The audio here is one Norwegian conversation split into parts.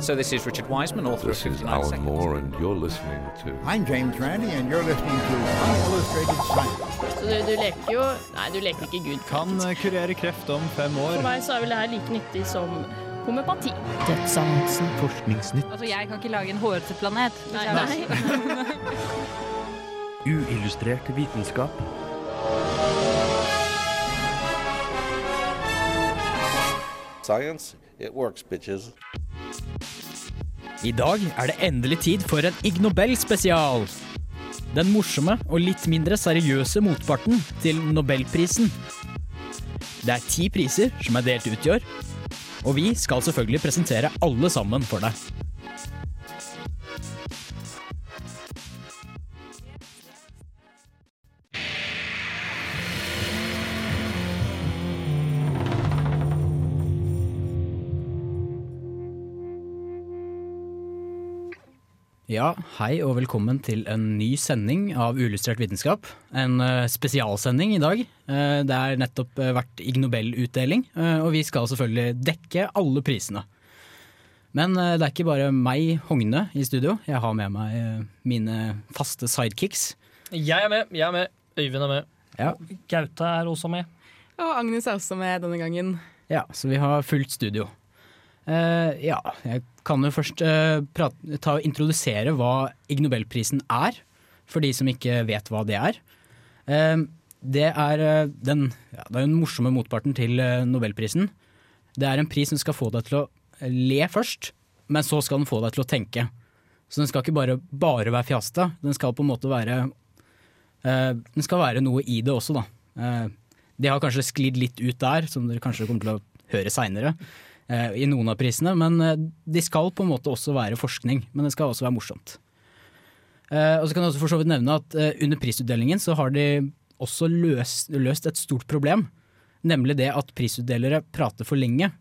So this is Richard Wiseman, author This of is 59 Alan Seconds. Moore, and you're listening to I'm James Randi, and you're listening to Unillustrated Science. Så du, du leker jo Nei, du leker ikke Gud. Kan eh, kurere kreft om fem år. For meg så er vel det her like nyttig som homøopati. Altså, jeg kan ikke lage en hårete planet. Nei, nei. Uillustrert vitenskap. Science, works. I dag er det endelig tid for en Ig Nobel-spesial. Den morsomme og litt mindre seriøse motparten til Nobelprisen. Det er ti priser som er delt ut i år, og vi skal selvfølgelig presentere alle sammen for deg. Ja, hei og velkommen til en ny sending av Uillustrert vitenskap. En eh, spesialsending i dag. Eh, det er nettopp eh, vært Ig Nobel-utdeling, eh, og vi skal selvfølgelig dekke alle prisene. Men det er ikke bare meg, Hogne, i studio. Jeg har med meg mine faste sidekicks. Jeg er med, jeg er med. Øyvind er med. Ja. Gaute er også med. Og Agnes er også med denne gangen. Ja, så vi har fullt studio. Eh, ja, jeg kan jo først uh, prate, ta introdusere hva Ig Nobelprisen er, for de som ikke vet hva det er. Uh, det er eh, den, ja, det er den morsomme motparten til eh, Nobelprisen. Det er en pris som skal få deg til å le først, men så skal den få deg til å tenke. Så den skal ikke bare, bare være fjasta, den skal på en måte være eh, Den skal være noe i det også, da. Eh, det har kanskje sklidd litt ut der, som dere kanskje kommer til å høre seinere. I noen av prisene, men eh, de skal på en måte også være forskning. Men det skal også være morsomt. Eh, Og så kan jeg også for så vidt nevne at eh, Under prisutdelingen så har de også løst, løst et stort problem. Nemlig det at prisutdelere prater for lenge.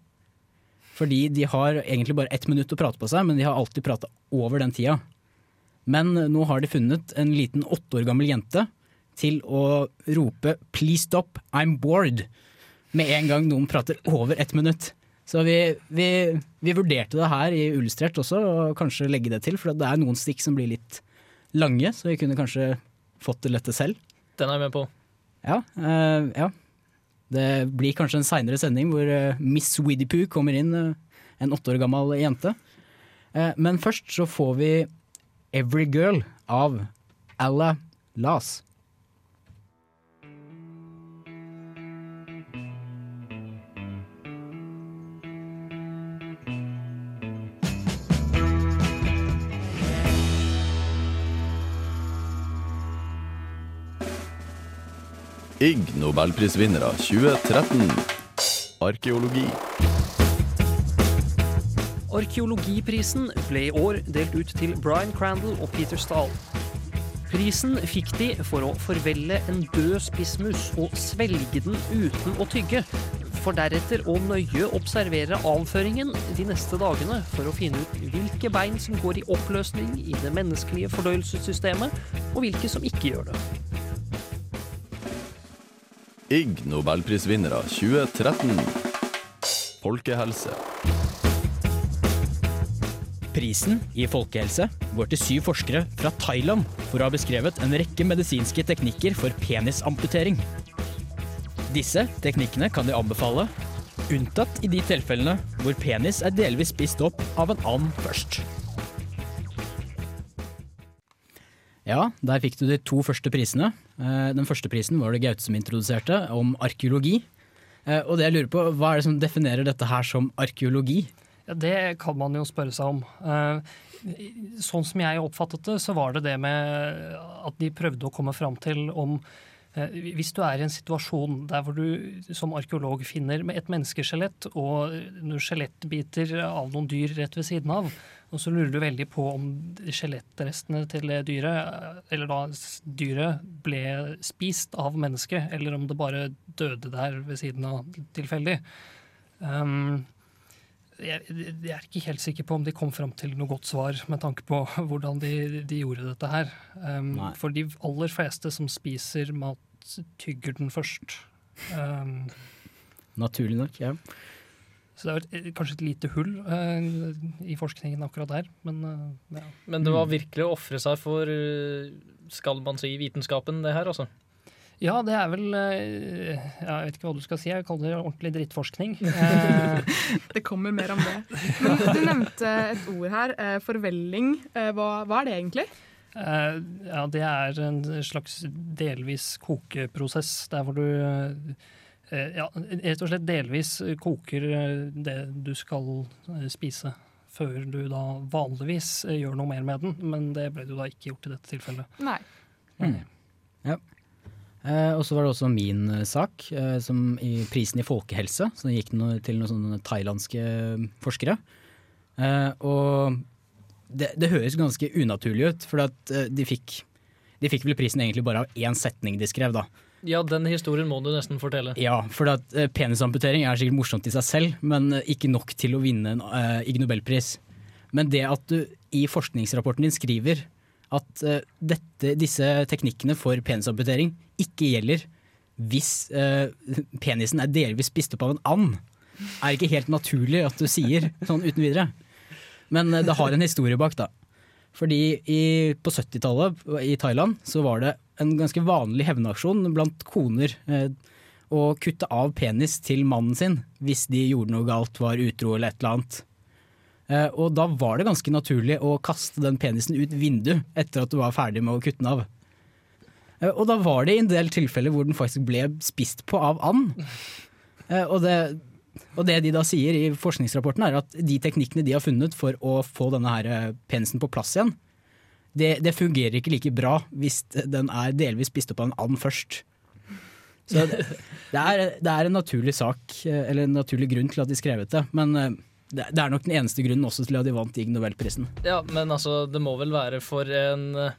Fordi de har egentlig bare ett minutt å prate på seg, men de har alltid prata over den tida. Men nå har de funnet en liten åtte år gammel jente til å rope 'please stop, I'm bored' med en gang noen prater over ett minutt. Så vi, vi, vi vurderte det her i Ullustrert også, og kanskje legge det til. For det er noen stikk som blir litt lange, så vi kunne kanskje fått det lette selv. Den er jeg med på. Ja, Uh, ja. Det blir kanskje en seinere sending hvor uh, Miss Widdipoo kommer inn, uh, en åtte år gammel jente. Men først så får vi Every Girl av Alla Las. Ig Nobelprisvinnere 2013. Arkeologi. Arkeologiprisen ble i år delt ut til Brian Crandall og Peter Stahl. Prisen fikk de for å forvelle en død spissmus og svelge den uten å tygge, for deretter å nøye observere avføringen de neste dagene for å finne ut hvilke bein som går i oppløsning i det menneskelige fordøyelsessystemet, og hvilke som ikke gjør det. Ig Nobelprisvinnere 2013. Folkehelse. Prisen i folkehelse går til syv forskere fra Thailand for å ha beskrevet en rekke medisinske teknikker for penisamputering. Disse teknikkene kan de anbefale, unntatt i de tilfellene hvor penis er delvis spist opp av en and først. Ja, der fikk du de to første prisene. Eh, Den første prisen var det Gaute som introduserte, om arkeologi. Eh, Og det jeg lurer på, hva er det som definerer dette her som arkeologi? Ja, det kan man jo spørre seg om. Eh, Sånn som jeg oppfattet det, så var det det med at de prøvde å komme fram til om Hvis du er i en situasjon der hvor du som arkeolog finner et menneskeskjelett og noen skjelettbiter av noen dyr rett ved siden av, og så lurer du veldig på om skjelettrestene til dyret, eller da dyret, ble spist av mennesket, eller om det bare døde der ved siden av tilfeldig. Um, jeg, jeg er ikke helt sikker på om de kom fram til noe godt svar med tanke på hvordan de, de gjorde dette her. Um, for de aller fleste som spiser mat, tygger den først. Um, Naturlig nok, ja. Så det er kanskje et lite hull uh, i forskningen akkurat der. Men, uh, ja. Men det var virkelig å ofre seg for, eh, skal man si, vitenskapen, det her, altså? Ja, det er vel eh, Jeg vet ikke hva du skal si, jeg kaller det ordentlig drittforskning. Eh, Det kommer mer om det. Men du nevnte et ord her, eh, forvelling. Eh, Hva, hva er det egentlig? eh, ja, det er en slags delvis kokeprosess, der hvor du eh, ja, rett og slett delvis koker eh, det du skal eh, spise. Før du da vanligvis eh, gjør noe mer med den, men det ble det da ikke gjort i dette tilfellet. Nei. Ja. Eh, og så var det også min eh, sak, eh, som i prisen i folkehelse. Så det gikk noe, til noen sånne thailandske forskere. Eh, og det, det høres ganske unaturlig ut, for at, eh, de, fikk, de fikk vel prisen egentlig bare av én setning de skrev, da. Ja, den historien må du nesten fortelle. Ja, for at uh, penisamputering er sikkert morsomt i seg selv, men uh, ikke nok til å vinne en uh, Ig Nobelpris. Men det at du i forskningsrapporten din skriver at uh, dette, disse teknikkene for penisamputering ikke gjelder hvis penisen er delvis spist opp av en and, er ikke helt naturlig at du sier sånn uten videre. Men det har en historie bak, da. Fordi i, på 70-tallet i Thailand så var det en ganske vanlig hevnaksjon blant koner eh, å kutte av penis til mannen sin hvis de gjorde noe galt, var utro eller et eller annet. Eh, og da var det ganske naturlig å kaste den penisen ut vinduet etter at du var ferdig med å kutte den av. Eh, og da var det i en del tilfeller hvor den faktisk ble spist på av and. Og det, og det de da sier i forskningsrapporten er at de teknikkene de har funnet for å få denne her penisen på plass igjen, det, det fungerer ikke like bra hvis den er delvis spist opp av en and først. Så det, det, er, det er en naturlig sak, eh, eller en naturlig grunn til at de skrev det, men eh, det, det er nok den eneste grunnen også til at de vant Ig Nobelprisen. Ja, men altså, det må vel være for en eh,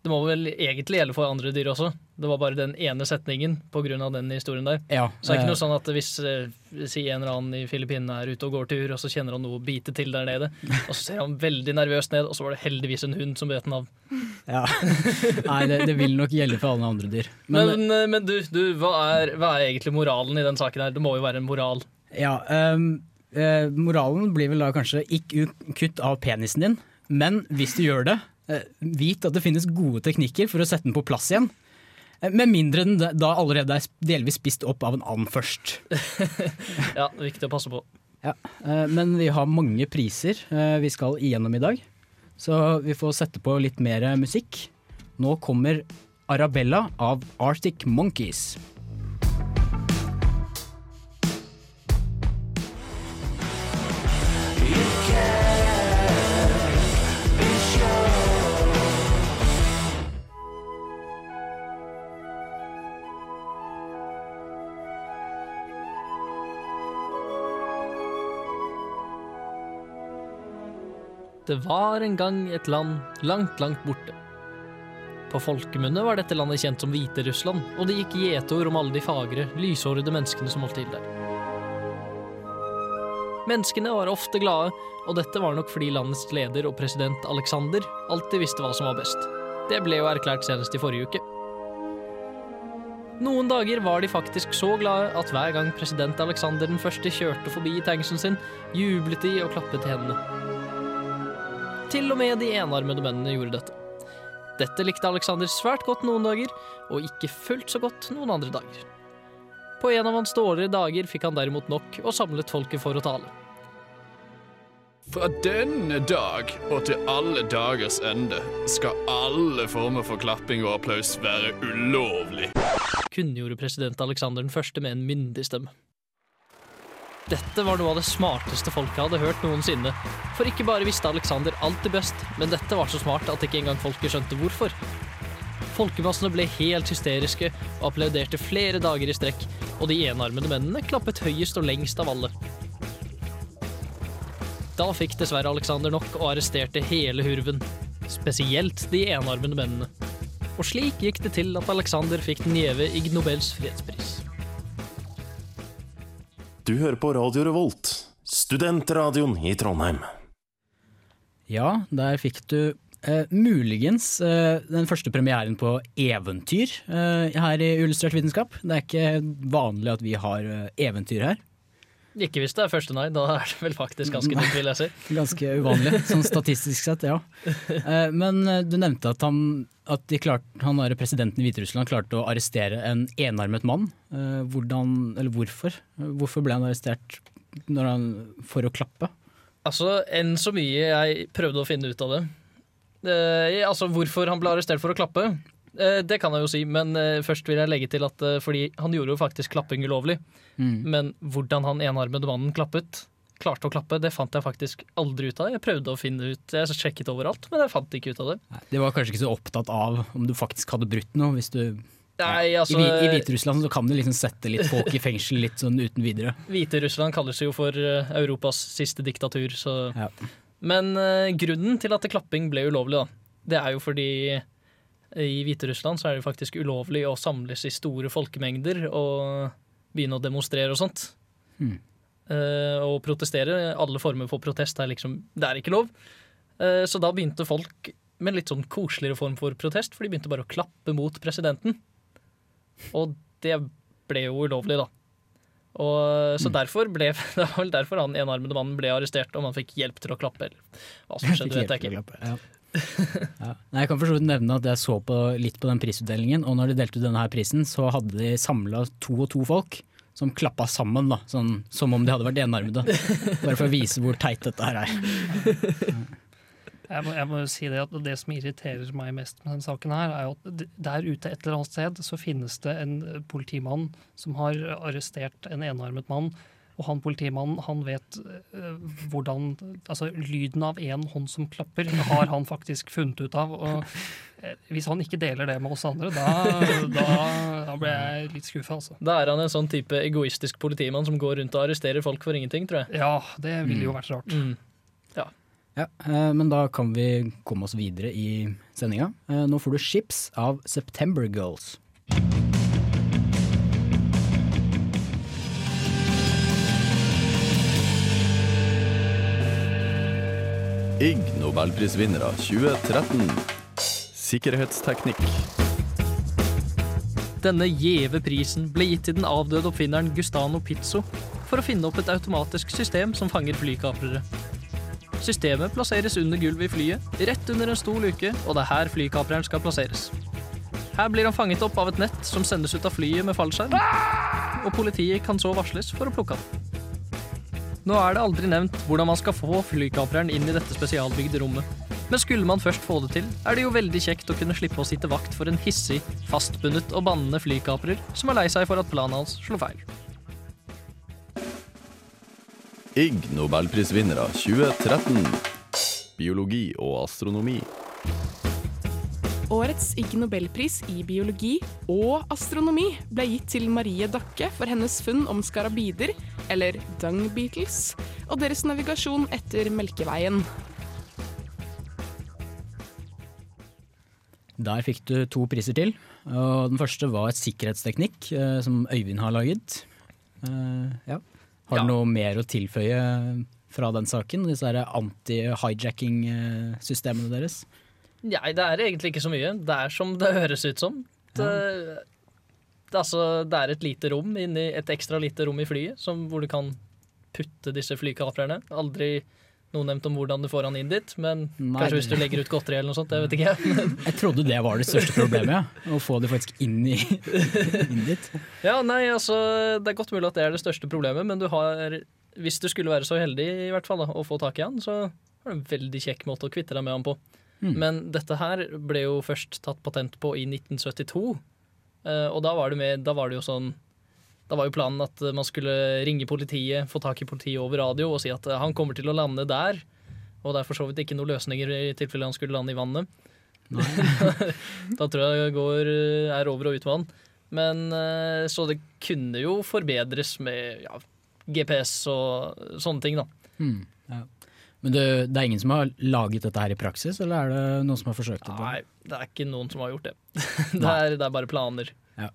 Det må vel egentlig gjelde for andre dyr også. Det var bare den ene setningen av den historien der. Ja, Så det er ikke eh, noe sånn at hvis eh, si en eller annen i Filippinene er ute og går tur, og så kjenner han noe bite til der nede, og så ser han veldig nervøst ned, og så var det heldigvis en hund som bet den av. Ja. Nei, det, det vil nok gjelde for alle andre dyr. Men, Men, eh, men du, du hva, er, hva er egentlig moralen i den saken her? Det må jo være en moral. ja, um, uh, moralen blir vel da kanskje ikke kutt av penisen din, men hvis du gjør det, vit at det finnes gode teknikker for å sette den på plass igjen. Eh, Med mindre den da- allerede er delvis spist opp av en and først. Ja, viktig å passe på. Ja, eh, men vi har mange priser eh, vi skal igjennom i dag, så vi får sette på litt mer musikk. Nå kommer Arabella av Arctic Monkeys. Det var en gang et land langt, langt borte. På folkemunne var dette landet kjent som Hviterussland, og det gikk gjetord om alle de fagre, lyshårede menneskene som holdt til der. Menneskene var ofte glade, og dette var nok fordi landets leder og president Alexander alltid visste hva som var best. Det ble jo erklært senest i forrige uke. Noen dager var de faktisk så glade at hver gang president Alexander den første kjørte forbi tanksen sin, jublet de og klappet hendene. Til og med de enarmede mennene gjorde dette. Dette likte Alexander svært godt noen dager, og ikke fullt så godt noen andre dager. På en av hans dårligere dager fikk han derimot nok og samlet folket for å tale. Fra denne dag og til alle dagers ende skal alle former for klapping og applaus være ulovlig. Kunngjorde president Alexander den første med en myndig stemme. Dette var noe av det smarteste folket hadde hørt noensinne. For ikke bare visste Alexander alltid best, men dette var så smart at ikke engang folket skjønte hvorfor. Folkemassene ble helt hysteriske og applauderte flere dager i strekk, og de enarmede mennene klappet høyest og lengst av alle. Da fikk dessverre Alexander nok og arresterte hele hurven. Spesielt de enarmede mennene. Og slik gikk det til at Alexander fikk den gjeve Ig Nobels fredspris. Du hører på Radio Revolt, studentradioen i Trondheim. Ja, der fikk du eh, muligens eh, den første premieren på eventyr eh, her i Illustrert vitenskap. Det er ikke vanlig at vi har eh, eventyr her. Ikke hvis det er første nei, da er det vel faktisk ganske nytt, vil jeg si. Ganske uvanlig, sånn statistisk sett, ja. Eh, Men eh, du nevnte at, han, at de klart, han presidenten i Hviterussland klarte å arrestere en enarmet mann. Eh, Hvordan, eller hvorfor? Hvorfor ble han arrestert når han, for å klappe? Altså, enn så mye jeg prøvde å finne ut av det. Altså, hvorfor han ble arrestert for å klappe, det kan jeg jo si, men eh, først vil jeg legge til at eh, fordi han gjorde jo faktisk klapping ulovlig. Mm. Men hvordan han enarmede mannen klappet, klarte å klappe, det fant jeg faktisk aldri ut av. Jeg prøvde å finne ut, jeg sjekket overalt, men jeg fant ikke ut av det. De var kanskje ikke så opptatt av om du faktisk hadde brutt noe. Hvis du, Nei, altså, I, I Hviterussland kan du liksom sette litt folk i fengsel litt sånn uten videre. Hviterussland kalles jo for eh, Europas siste diktatur, så Ja. Men uh, grunnen til at klapping ble ulovlig, da, det er jo fordi i Hviterussland så er det faktisk ulovlig å samles i store folkemengder og begynne å demonstrere og sånt. Mm. Uh, og protestere. Alle former for protest er liksom Det er ikke lov. Uh, så da begynte folk med en litt sånn koseligere form for protest, for de begynte bare å klappe mot presidenten. Og det ble jo ulovlig, da. Og, så derfor ble det var vel derfor han enarmede mannen ble arrestert, om han fikk hjelp til å klappe. Eller hva som skjedde, vet jeg ikke. Klappe, Ja. Ja. Nei, jeg kan for nevne at jeg så på, litt på den prisutdelingen, og når de delte ut denne her prisen, så hadde de samla to og to folk som klappa sammen, da, sånn, som om de hadde vært enarmede. Bare for å vise hvor teit dette her er. Jeg må, jeg må jo si det at det som irriterer meg mest med denne saken, her, er at der ute et eller annet sted så finnes det en eh, politimann som har arrestert en enarmet mann. Og han politimannen han vet uh, hvordan Altså lyden av én hånd som klapper, har han faktisk funnet ut av. Og eh, hvis han ikke deler det med oss andre, da, da, da blir jeg litt skuffa, altså. Da er han en sånn type egoistisk politimann som går rundt og arresterer folk for ingenting, tror jeg. Ja, det ville jo vært rart. Mm. Ja, eh, men da kan vi komme oss videre i sendinga. Nå får du Ships av September Girls. Ig Nobelprisvinnere 2013. Sikkerhetsteknikk. Denne gjeve prisen ble gitt til den avdøde oppfinneren Gustano Pizzo for å finne opp et automatisk system som fanger flykaprere. Systemet plasseres under gulvet i flyet, rett under en stor luke, og det er her flykapreren skal plasseres. Her blir han fanget opp av et nett som sendes ut av flyet med fallskjerm, og politiet kan så varsles for å plukke han. Nå er det aldri nevnt hvordan man skal få flykapreren inn i dette spesialbygde rommet. Men skulle man først få det til, er det jo veldig kjekt å kunne slippe å sitte vakt for en hissig, fastbundet og bannende flykaprer som er lei seg for at planen hans slo feil. Ig Nobelprisvinnere 2013. Biologi og astronomi. Årets Ig Nobelpris i biologi og astronomi ble gitt til Marie Dakke for hennes funn om skarabider, eller dung Beatles, og deres navigasjon etter Melkeveien. Der fikk du to priser til. Og den første var et sikkerhetsteknikk eh, som Øyvind har laget. Eh, ja. Har du Ja. noe mer å tilføye fra den saken? Disse anti-hijacking-systemene deres? Nei, det er egentlig ikke så mye. Det er som det høres ut som. Det, er altså, det er et lite rom inni, et ekstra lite rom i flyet som, hvor du kan putte disse flykaprerne. Aldri noe nevnt om hvordan du får han inn dit, men Nei, kanskje hvis du legger ut godteri eller noe sånt. Det vet ikke. Jeg jeg trodde det var det største problemet, ja. å få det faktisk inn, i, inn dit. Ja, nei, altså, Det er godt mulig at det er det største problemet, men du har, hvis du skulle være så heldig i hvert fall da, å få tak i han, så har du en veldig kjekk måte å kvitte deg med han på. Mm. Men dette her ble jo først tatt patent på i 1972, eh, og da var det, med, da var det jo sånn da var jo planen at man skulle ringe politiet, få tak i politiet over radio og si at eh, han kommer til å lande der. Og det er for så vidt ikke noen løsninger i tilfelle han skulle lande i vannet. da tror jeg det går, eh, er over og ut vann. Men eh, Så det kunne jo forbedres med ja, GPS og sånne ting, da. Mm, ja. Men det, det er ingen som har laget dette her i praksis, eller er det noen som har forsøkt det? Nei, det er ikke noen som har gjort det. det, er, det er bare planer. Ja.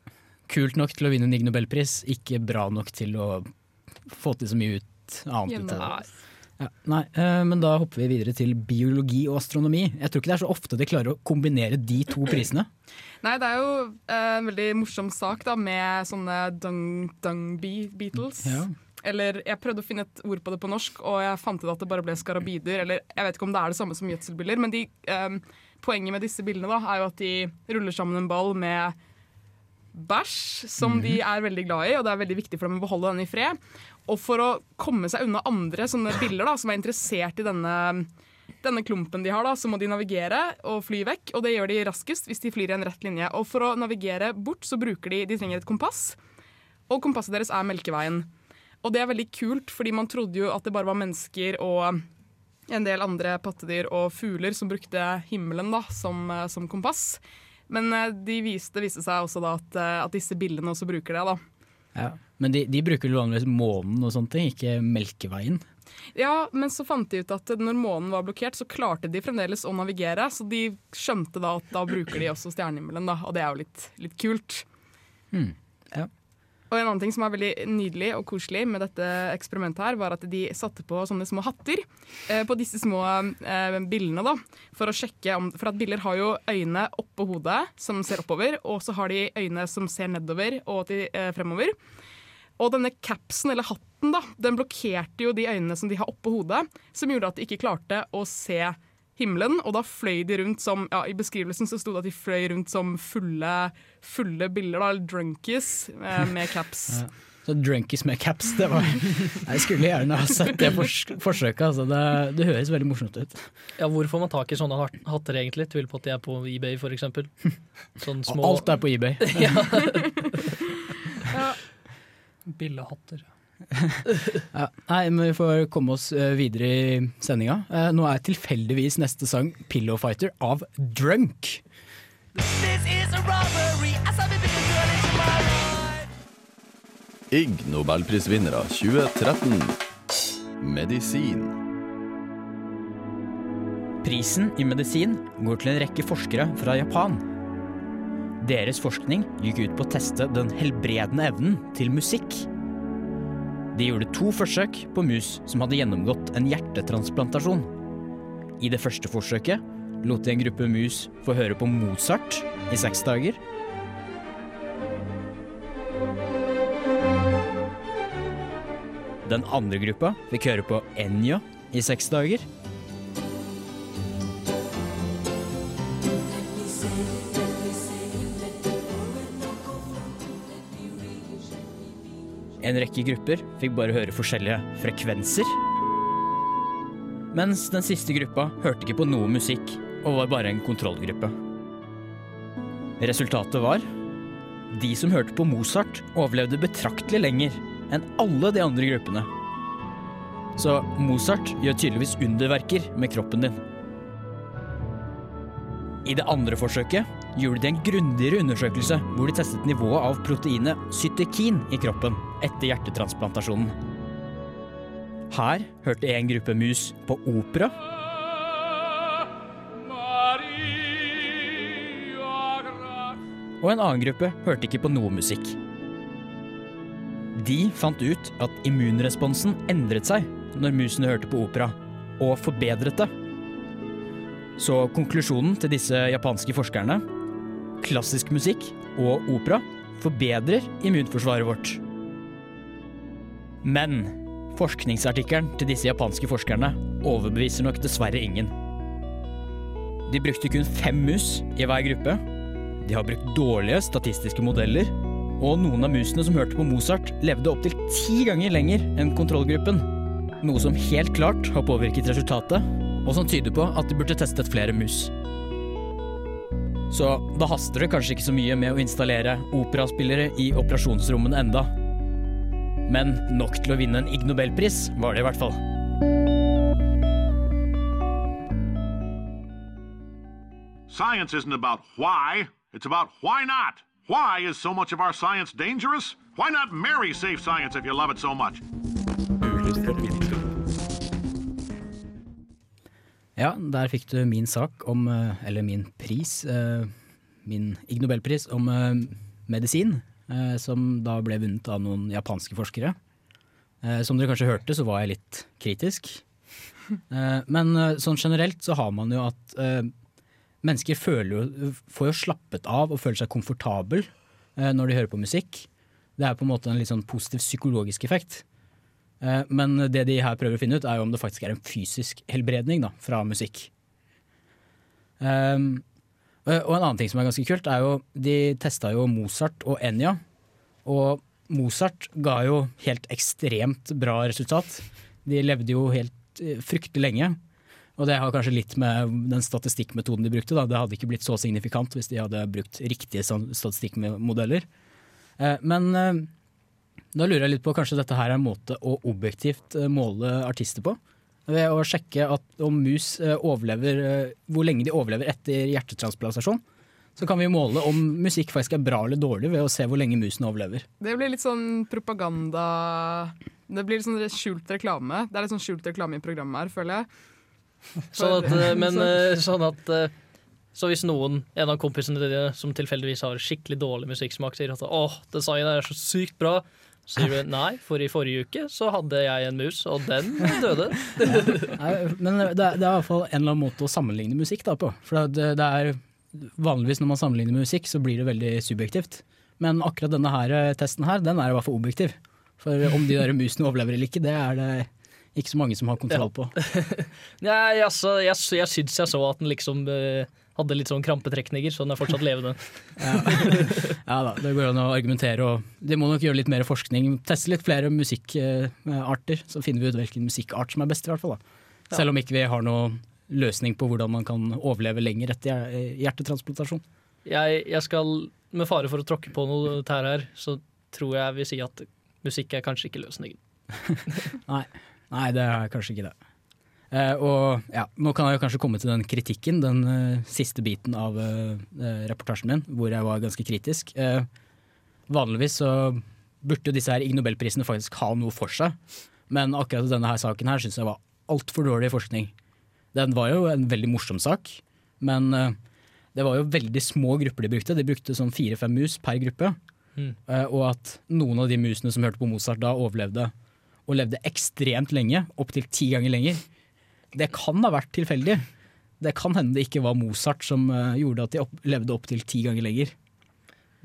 Kult nok til å vinne en Ig Nobelpris, ikke bra nok til å få til så mye ut annet ut av det. Ja, nei, eh, men da hopper vi videre til biologi og astronomi. Jeg tror ikke det er så ofte de klarer å kombinere de to prisene. Nei, det er jo eh, en veldig morsom sak da, med sånne dung, dung bee beetles. Ja. Eller jeg prøvde å finne et ord på det på norsk, og jeg fant ut at det bare ble skarabider. Eller jeg vet ikke om det er det samme som gjødselbiller, men de, eh, poenget med disse billene da, er jo at de ruller sammen en ball med bæsj, som de er veldig glad i, og det er veldig viktig for dem å beholde den i fred. Og for å komme seg unna andre sånne biller da, som er interessert i denne, denne klumpen de har, da, så må de navigere og fly vekk, og det gjør de raskest hvis de flyr i en rett linje. Og for å navigere bort, så bruker de De trenger et kompass, og kompasset deres er Melkeveien. Og det er veldig kult, fordi man trodde jo at det bare var mennesker og en del andre pattedyr og fugler som brukte himmelen da, som, som kompass. Men eh, de viste, det viste seg også da at, eh, at disse billene også bruker det. da. Ja. Men de, de bruker vanligvis månen og sånne ting, ikke Melkeveien. Ja, men så fant de ut at når månen var blokkert, så klarte de fremdeles å navigere. Så de skjønte da at da bruker de også stjernehimmelen, da, og det er jo litt, litt kult. Hmm. Og en annen ting som er veldig nydelig og koselig med dette eksperimentet, her, var at de satte på sånne små hatter eh, på disse små eh, billene. da, For å sjekke om, for at biller har jo øyne oppå hodet som ser oppover, og så har de øyne som ser nedover og til, eh, fremover. Og denne capsen, eller hatten, da, den blokkerte jo de øynene som de har oppå hodet, som gjorde at de ikke klarte å se himmelen, og da fløy de rundt som ja, I beskrivelsen så sto det at de fløy rundt som fulle, fulle biller, da, eller drunkies, med, med caps. Ja. Så drunkies med caps, det var Jeg skulle gjerne ha sett det fors forsøket. Altså. Det, det, høres veldig morsomt ut. Ja, Hvor får man tak i sånne hatter, egentlig? Tviler på at de er på eBay, f.eks. Sånn små Alt er på eBay. ja. ja. Billehatter. Ja, nei, men Vi får komme oss eh, videre i sendinga. Eh, nå er tilfeldigvis neste sang 'Pillow Fighter' av Drunk. Ig Nobelprisvinnere 2013 Medisin. Prisen i medisin går til en rekke forskere fra Japan. Deres forskning gikk ut på å teste den helbredende evnen til musikk. De gjorde to forsøk på mus som hadde gjennomgått en hjertetransplantasjon. I det første forsøket lot de en gruppe mus få høre på Mozart i seks dager. Den andre gruppa fikk høre på Enja i seks dager. En rekke grupper fikk bare høre forskjellige frekvenser. Mens den siste gruppa hørte ikke på noe musikk og var bare en kontrollgruppe. Resultatet var de som hørte på Mozart, overlevde betraktelig lenger enn alle de andre gruppene. Så Mozart gjør tydeligvis underverker med kroppen din. I det andre forsøket gjorde de en grundigere undersøkelse hvor de testet nivået av proteinet cytekin i kroppen etter hjertetransplantasjonen. Her hørte en gruppe mus på opera. Og en annen gruppe hørte ikke på noe musikk. De fant ut at immunresponsen endret seg når musene hørte på opera, og forbedret det. Så konklusjonen til disse japanske forskerne klassisk musikk og opera forbedrer immunforsvaret vårt. Men forskningsartikkelen til disse japanske forskerne overbeviser nok dessverre ingen. De brukte kun fem mus i hver gruppe. De har brukt dårlige statistiske modeller, og noen av musene som hørte på Mozart, levde opptil ti ganger lenger enn kontrollgruppen. Noe som helt klart har påvirket resultatet, og som tyder på at de burde testet flere mus. Så da haster det kanskje ikke så mye med å installere operaspillere i operasjonsrommene enda. Men nok til å vinne en Ig Nobelpris var det i hvert fall. Science isn't about why, it's about why not. Why is so much of our science dangerous? Why not marry safe science if you love it so much? Ja, der fikk du min sak om, eh, eller min pris, eh, min Ig Nobelpris om eh, medisin, som da ble vunnet av noen japanske forskere. Som dere kanskje hørte, så var jeg litt kritisk. Men sånn generelt så har man jo at mennesker jo, får jo slappet av og føler seg komfortabel når de hører på musikk. Det er på en måte en litt sånn positiv psykologisk effekt. Eh, Men det de her prøver å finne ut, er jo om det faktisk er en fysisk helbredning da, fra musikk. Um, og en annen ting som er ganske kult, er jo de testa jo Mozart og Enya. Og Mozart ga jo helt ekstremt bra resultat. De levde jo helt eh, fryktelig lenge. Og det har kanskje litt med den statistikkmetoden de brukte. Da. Det hadde ikke blitt så signifikant hvis de hadde brukt riktige statistikkmodeller. Eh, Men eh, da lurer jeg litt på kanskje dette her er en måte å objektivt eh, måle artister på. Ved å sjekke at om mus eh, overlever, eh, hvor lenge de overlever etter hjertetransplantasjon. Så kan vi måle om musikk faktisk er bra eller dårlig ved å se hvor lenge musen overlever. Det blir litt sånn propaganda Det blir litt sånn skjult reklame. Det er litt sånn skjult reklame i programmet her, føler jeg. Sånn at, eh, men Så- sånn at Så hvis noen, en av kompisene dine som tilfeldigvis har skikkelig dårlig musikksmak, sier at åh, det sangen er så sykt bra, sier du nei, for i forrige uke så hadde jeg en mus, og den døde. Nei, men det er, det i hvert fall en eller annen måte å sammenligne musikk da på. For det, det er vanligvis når man sammenligner musikk, så blir det veldig subjektivt. Men akkurat denne her eh, testen her, den er i hvert fall objektiv. For om de der musene overlever eller ikke, det er det ikke så mange som har kontroll på. Nei, altså, jeg, jeg syns jeg så at den liksom uh, hadde litt sånn krampetrekninger, så den er fortsatt levende. Ja da, det går an å argumentere og De må nok gjøre litt mer forskning. Teste litt flere musikkarter, så finner vi ut hvilken musikkart som er best, i hvert fall. Ja. Selv om ikke vi har noen løsning på hvordan man kan overleve lenger etter hjertetransplantasjon. Jeg, jeg skal, med fare for å tråkke på noe tær her, så tror jeg vil si at musikk er kanskje ikke løsningen. Nei, nei det er kanskje ikke det. Eh, og ja, Nå kan jeg jo kanskje komme til den kritikken, den eh, siste biten av eh, eh, reportasjen min, hvor jeg var ganske kritisk. Eh, vanligvis så burde disse her Ig Nobelprisene faktisk ha noe for seg, men akkurat denne her saken her syns jeg var altfor dårlig forskning. Den var jo en veldig morsom sak, men eh, det var jo veldig små grupper de brukte. De brukte sånn fire-fem mus per gruppe. Mm. Og at noen av de musene som hørte på Mozart da, overlevde. Og levde ekstremt lenge, opptil ti ganger lenger. Det kan ha vært tilfeldig. Det kan hende det ikke var Mozart som eh, gjorde at de opp, levde opptil ti ganger lenger.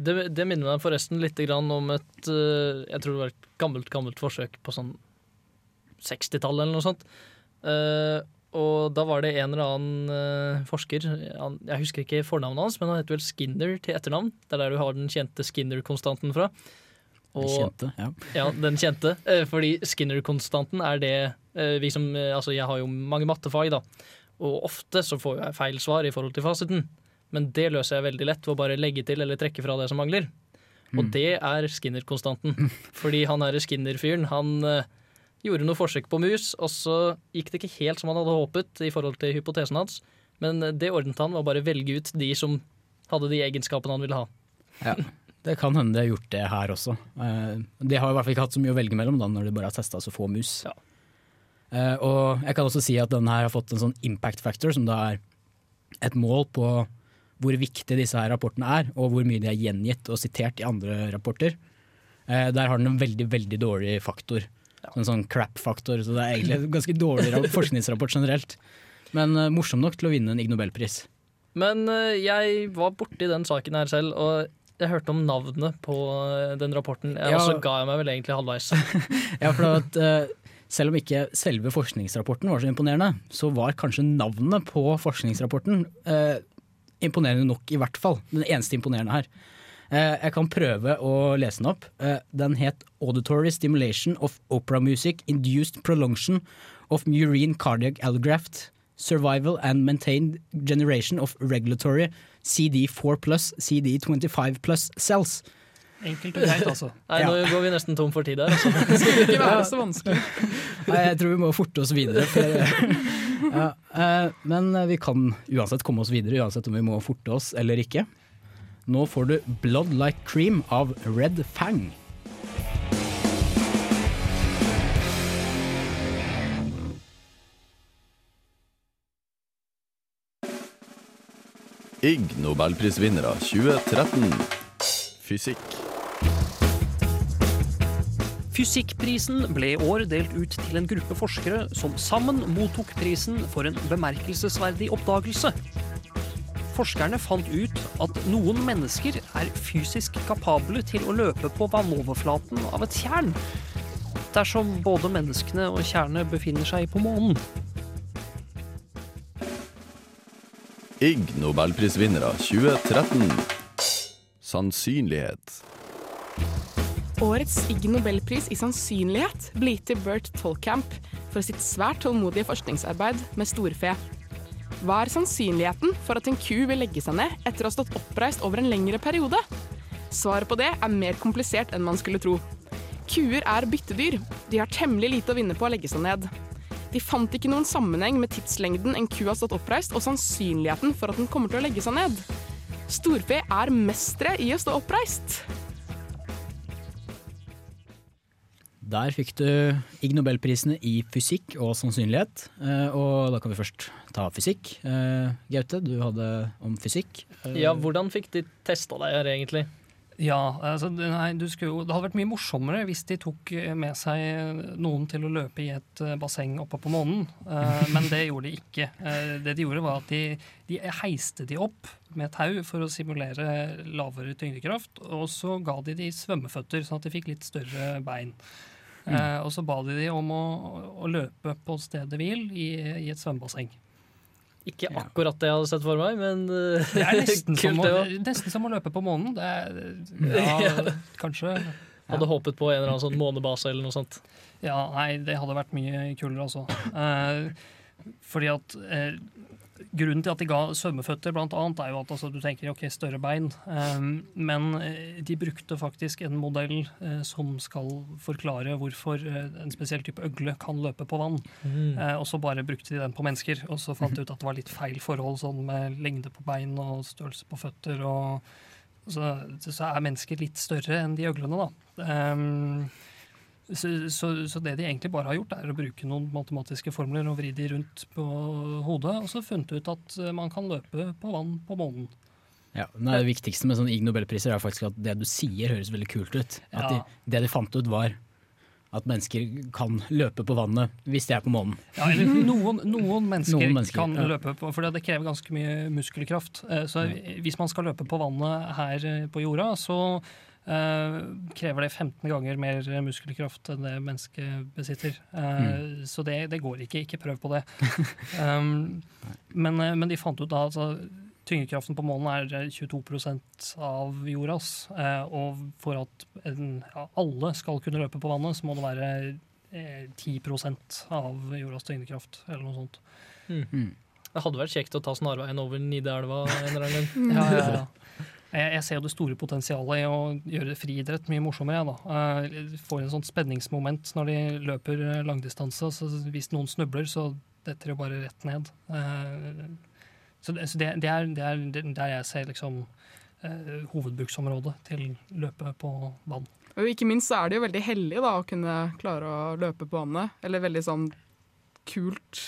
Det, det minner meg forresten litt om et eh, Jeg tror det var et gammelt, gammelt forsøk på sånn 60-tallet eller noe sånt. Eh, og da var det en eller annen forsker, jeg husker ikke fornavnet hans, men han heter vel Skinner til etternavn. Det er der du har den kjente Skinner-konstanten fra. Den kjente, ja. ja, den kjente. Eh, fordi Skinner-konstanten er det eh, vi som eh, Altså, jeg har jo mange mattefag, da. Og ofte så får jeg feil svar i forhold til fasiten. Men det løser jeg veldig lett ved å bare legge til eller trekke fra det som mangler. Og Mm. det er Skinner-konstanten. Fordi han herre Skinner-fyren, han gjorde noe forsøk på mus, og så gikk det ikke helt som han hadde håpet i forhold til hypotesen hans. Men det ordnet han ved å bare velge ut de som hadde de egenskapene han ville ha. Ja, det kan hende de har gjort det her også. Eh, De har i hvert fall ikke hatt så mye å velge mellom da, når de bare har testa så få mus. Ja. Og jeg kan også si at denne her har fått en sånn impact factor, som da er et mål på hvor viktig disse her rapportene er, og hvor mye de er gjengitt og sitert i andre rapporter. Eh, Der har den en veldig, veldig dårlig faktor. En sånn crap-faktor, så det er egentlig en ganske dårlig forskningsrapport generelt. Men eh, morsom nok til å vinne en Ig Nobelpris. Men eh, jeg var borti den saken her selv, og jeg hørte om navnet på eh, den rapporten. og Ja. Så ga jeg meg vel egentlig halvveis. Ja, for at, eh, selv om ikke selve forskningsrapporten var så imponerende, så var kanskje navnet på forskningsrapporten eh, imponerende nok, i hvert fall. Den eneste imponerende her. Eh, jeg kan prøve å lese den opp. Eh, den het 'Auditory Stimulation of Opera Music Induced Prolongation of Murine Cardiac Allograft Survival and Maintained Generation of Regulatory CD4 pluss, CD25 pluss cells'. Enkelt og greit, altså. Nei, nå går vi nesten tom for tid her. Altså. Det skal ikke være så vanskelig. Nei, jeg tror vi må forte oss videre. For, ja, eh, men vi kan uansett komme oss videre, uansett om vi må forte oss eller ikke. Nå får du Blood Like Cream av Red Fang. Ig Nobelprisvinnere 2013. Fysikk. Fysikkprisen ble i år delt ut til en gruppe forskere som sammen mottok prisen for en bemerkelsesverdig oppdagelse. Forskerne fant ut at noen mennesker er fysisk kapable til å løpe på vannoverflaten av et tjern. dersom både menneskene og tjernet befinner seg på månen? Ig Nobelprisvinnere 2013. Sannsynlighet. Årets Ig Nobelpris i sannsynlighet blir gitt til Bert Tolkamp for sitt svært tålmodige forskningsarbeid med storfe. Hva er sannsynligheten for at en ku vil legge seg ned etter å ha stått oppreist over en lengre periode? Svaret på det er mer komplisert enn man skulle tro. Kuer er byttedyr. De har temmelig lite å vinne på å legge seg ned. De fant ikke noen sammenheng med tidslengden en ku har stått oppreist, og sannsynligheten for at den kommer til å legge seg ned. Storfe er mestere i å stå oppreist. Der fikk du Ig Nobelprisene i fysikk og sannsynlighet. Eh, Og da kan vi først ta fysikk. Eh, Gaute, du hadde om fysikk. Ja, hvordan fikk de testa deg her, egentlig? Ja, altså, nei, du skulle, det hadde vært mye morsommere hvis de tok eh, med seg noen til å løpe i et eh, basseng oppe på månen, uh, men det gjorde de ikke. Uh, det de gjorde var at de, de heiste de opp med tau for å simulere lavere tyngdekraft, og så ga de de svømmeføtter, sånn at de fikk litt større bein. Eh, og så ba de de om å, å løpe på stedet hvil i, i et svømmebasseng. Ikke akkurat det jeg hadde sett for meg, men eh, Det er nesten, som å, nesten som å løpe på månen. Det er, ja, Ja. kanskje. Hadde håpet på en eller annen sånn månebase eller noe sånt. Ja, nei, det hadde vært mye kulere, altså. Eh, fordi at eh, Grunnen til at de ga svømmeføtter, annet, er jo at altså, du tenker ok, større bein. Um, men eh, de brukte faktisk en modell uh, som skal forklare hvorfor uh, en spesiell type øgle kan løpe på vann. Mm. Uh, og så bare brukte de den på mennesker, og så fant de ut at det var litt feil forhold sånn med lengde på bein og størrelse på føtter. og så, så er mennesker litt større enn de øglene, da. Ehm, så, så, så det de egentlig bare har gjort, er å bruke noen matematiske formler og vri de rundt på hodet, og så funnet ut at eh, man kan løpe på vann på månen. Ja, nei, det viktigste med sånne Ig Nobelpriser er faktisk at det du sier høres veldig kult ut. At Ja. de, det de fant ut var at mennesker kan løpe på vannet hvis de er på månen. Ja, eller noen, noen, mennesker Noen mennesker, kan ja. løpe på, for det krever ganske mye muskelkraft. Eh, Så hvis man skal løpe på vannet her eh, på jorda, så krever det 15 ganger mer muskelkraft enn det mennesket besitter. Mm. Så det, det går ikke. Ikke prøv på det. um, men, eh, men de fant ut da altså Tyngdekraften på månen er 22% av jordas. eh, Og for at en, ja, alle skal kunne løpe på vannet, så må det være eh, 10% av jordas tyngdekraft, eller noe sånt. Mm. Det hadde vært kjekt å ta snarveien over Nidelva en eller annen gang. Ja, ja, ja. Jeg, jeg ser jo det store potensialet i å gjøre friidrett mye morsommere. Jeg, da. Eh, Får en sånn spenningsmoment når de løper eh, langdistanse. Så hvis noen snubler, så detter de bare rett ned. Eh, Så det, så det, det, er, det er der jeg ser liksom eh, hovedbruksområdet til løpe på vann. Og ikke minst så er det jo veldig heldig da, å kunne klare å løpe på vannet. Eller veldig sånn kult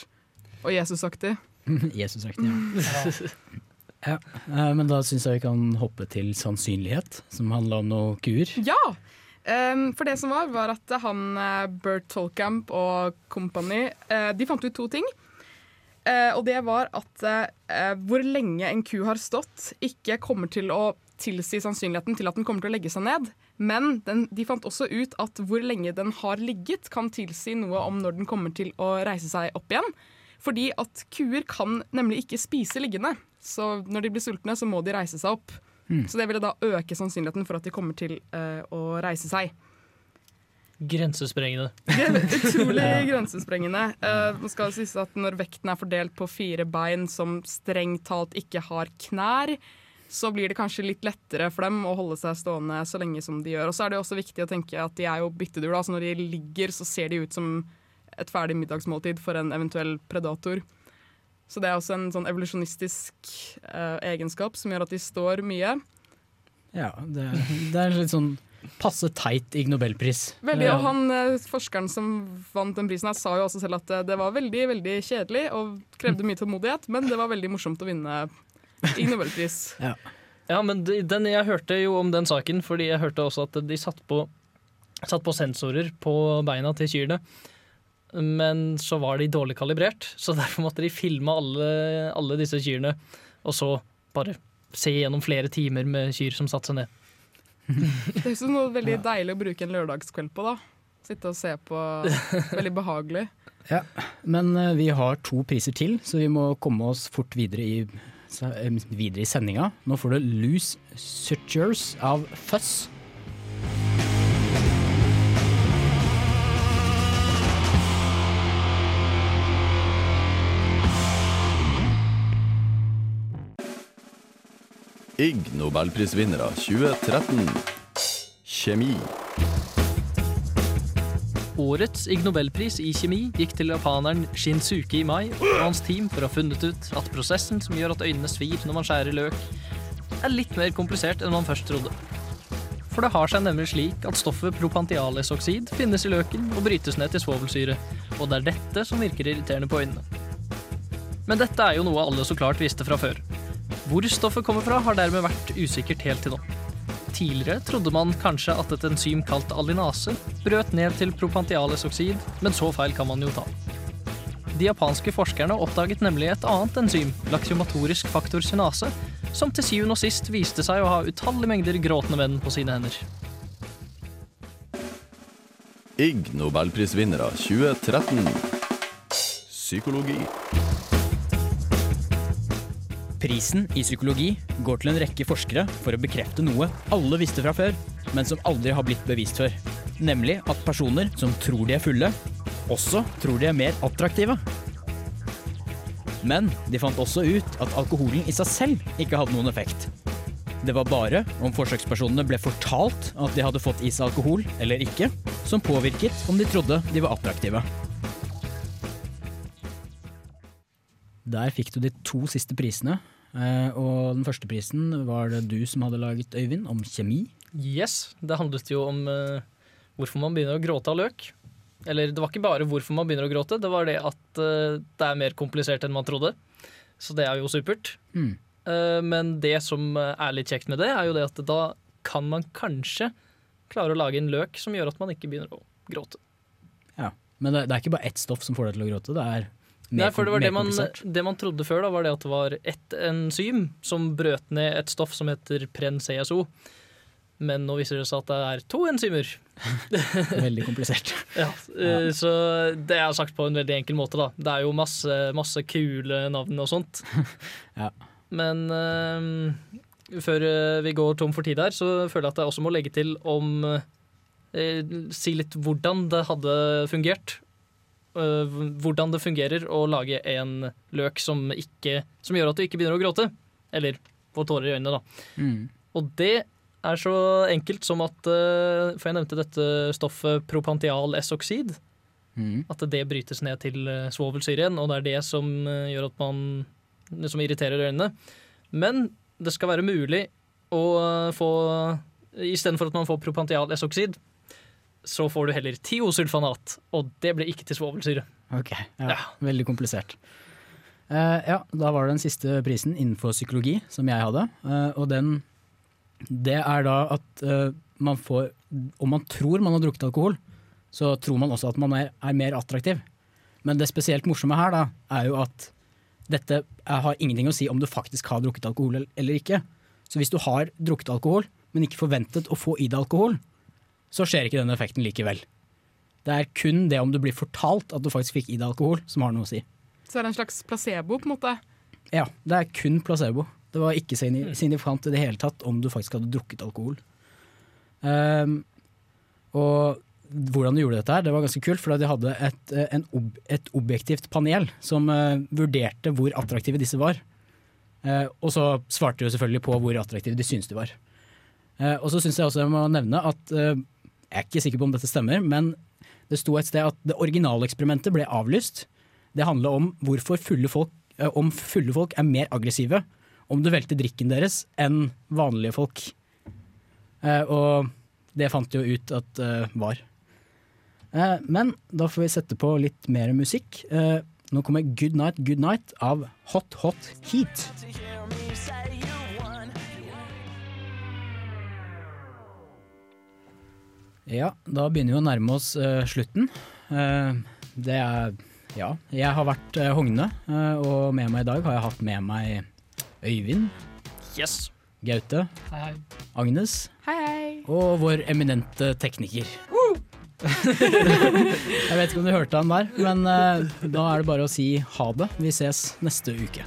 og Jesusaktig. Jesusaktig, ja. ja. Eh, Men da syns jeg vi kan hoppe til sannsynlighet, som handla om noen kuer. Ja! For det som var, var at han eh, Bert Tolkamp og company eh, De fant ut to ting. Og det var at hvor lenge en ku har stått, ikke kommer til å tilsi sannsynligheten til at den kommer til å legge seg ned. Men den, de fant også ut at hvor lenge den har ligget, kan tilsi noe om når den kommer til å reise seg opp igjen. Fordi at kuer kan nemlig ikke spise liggende. Så når de blir sultne, så må de reise seg opp. Mm. Så det ville da øke sannsynligheten for at de kommer til uh, å reise seg. Grensesprengende. Utrolig grensesprengende. Uh, nå skal det sies at Når vekten er fordelt på fire bein som strengt talt ikke har knær, så blir det kanskje litt lettere for dem å holde seg stående så lenge som de gjør. Og så er det også viktig å tenke at de er jo byttedyr. så Når de ligger, så ser de ut som et ferdig middagsmåltid for en eventuell predator. Så det er også en sånn evolusjonistisk uh, egenskap som gjør at de står mye. Ja, det, det er litt sånn passe teit Ig Nobelpris. Veldig, og han eh, Forskeren som vant den prisen, her sa jo også selv at eh, det var veldig veldig kjedelig og krevde mye tålmodighet, men det var veldig morsomt å vinne Ig Nobelpris. Ja. Ja, men den, jeg hørte jo om den saken, fordi jeg hørte også at de satt på, satt på sensorer på beina til kyrne. Men så var de dårlig kalibrert, så derfor måtte de filme alle, alle disse kyrne. Og så bare se gjennom flere timer med kyr som satte seg ned. Det er jo noe veldig deilig å bruke en lørdagskveld på, da. Sitte og se på. Veldig behagelig. Ja, Men eh, vi har to priser til, så vi må komme oss fort videre i, eh, videre i sendinga. Nå får du Loose Sutures av Fuzz. Ig Nobelprisvinnere 2013. Kjemi. Årets Ig Nobelpris i kjemi gikk til japaneren Shinsuke Imai og hans team for å ha funnet ut at prosessen som gjør at øynene svir når man skjærer løk, er litt mer komplisert enn man først trodde. For det har seg nemlig slik at stoffet propantialesoksid finnes i løken og brytes ned til svovelsyre, og det er dette som virker irriterende på øynene. Men dette er jo noe alle så klart visste fra før. Hvor stoffet kommer fra, har dermed vært usikkert helt til nå. Tidligere trodde man kanskje at et enzym kalt alinase brøt ned til propantialesoksid, men så feil kan man jo ta. De japanske forskerne oppdaget nemlig et annet enzym, laksiomatorisk faktor synase, som til syvende og sist viste seg å ha utallige mengder gråtende menn på sine hender. Ig Nobelprisvinnere 2013. Psykologi. Prisen i psykologi går til en rekke forskere for å bekrefte noe alle visste fra før, men som aldri har blitt bevist før. Nemlig at personer som tror de er fulle, også tror de er mer attraktive. Men de fant også ut at alkoholen i seg selv ikke hadde noen effekt. Det var bare om forsøkspersonene ble fortalt at de hadde fått i seg alkohol eller ikke, som påvirket om de trodde de var attraktive. Der fikk du de to siste prisene. Eh, Og den første prisen var det du som hadde laget, Øyvind, om kjemi. Yes, det handlet jo om eh, hvorfor man begynner å gråte av løk. Eller det var ikke bare hvorfor man begynner å gråte, det var det at eh, det er mer komplisert enn man trodde. Så det er jo supert. Mm. Men det som er litt kjekt med det, er jo det at da kan man kanskje klare å lage en løk som gjør at man ikke begynner å gråte. Ja. Men det, er ikke bare ett stoff som får deg til å gråte, det er Nei, for det, var det, man, det man trodde før, da, var det at det var ett enzym som brøt ned et stoff som heter pren-CSO. Men nå viser det seg at det er to enzymer. Veldig komplisert. Ja, eh, Så det er sagt på en veldig enkel måte, da. Det er jo masse, masse kule navn og sånt. Ja. Men uh, før eh, vi går tom for tid her, så føler jeg at jeg også må legge til om uh, Si litt hvordan det hadde fungert. Eh, hvordan det fungerer å lage en løk som, ikke, som gjør at du ikke begynner å gråte. Eller får tårer i øynene, da. Mm. Og det er så enkelt som at eh, For jeg nevnte dette stoffet propantial-esoksid. Mm. At det brytes ned til eh, svovelsyre igjen, og det er det som gjør at man Som irriterer øynene. Men det skal være mulig å få Istedenfor at man får propantial-esoksid, så får du heller tiosulfanat, og det blir ikke til svovelsyre. Ok, ja, Veldig komplisert. Eh, ja, da var det den siste prisen innenfor psykologi som jeg hadde. Eh, og den Det er da at eh, man får Om man tror man har drukket alkohol, så tror man også at man er, er mer attraktiv. Men det spesielt morsomme her da, er jo at dette er, har ingenting å si om du faktisk har drukket alkohol eller- eller ikke. Så hvis du har drukket alkohol, men ikke forventet å få i deg alkohol, så skjer ikke den effekten likevel. Det er kun det om du blir fortalt at du faktisk fikk i deg alkohol, som har noe å si. Så er det en slags placebo, på en måte. Ja, det er kun placebo. Det var ikke signi- signifikant i det hele tatt om du faktisk hadde drukket alkohol. Um, og hvordan de gjorde dette her, det var ganske kult, for de hadde et, eh, en ob et objektivt panel som uh, vurderte hvor attraktive disse var. Uh, og så svarte de jo selvfølgelig på hvor attraktive de syntes de var. Uh, og så syns jeg også jeg må nevne at jeg er ikke sikker på om dette stemmer, men det sto et sted at det originale eksperimentet ble avlyst. Det handla om hvorfor fulle folk, eh, om fulle folk er mer aggressive om du velter drikken deres enn vanlige folk. Eh, og det fant jo ut at det var. Eh, men da får vi sette på litt mer musikk. Eh, nå kommer Good Night, Good Night av Hot Hot Heat. Ja, da begynner vi å nærme oss uh, slutten. Uh, det er Ja, jeg har vært uh, Hogne, og med meg i dag har jeg hatt med meg Øyvind. Yes. Gaute. Hei, hei. Agnes. Hei, hei. Og vår eminente tekniker. Jeg vet ikke om du hørte han der, men da er det bare å si ha det. Vi ses neste uke.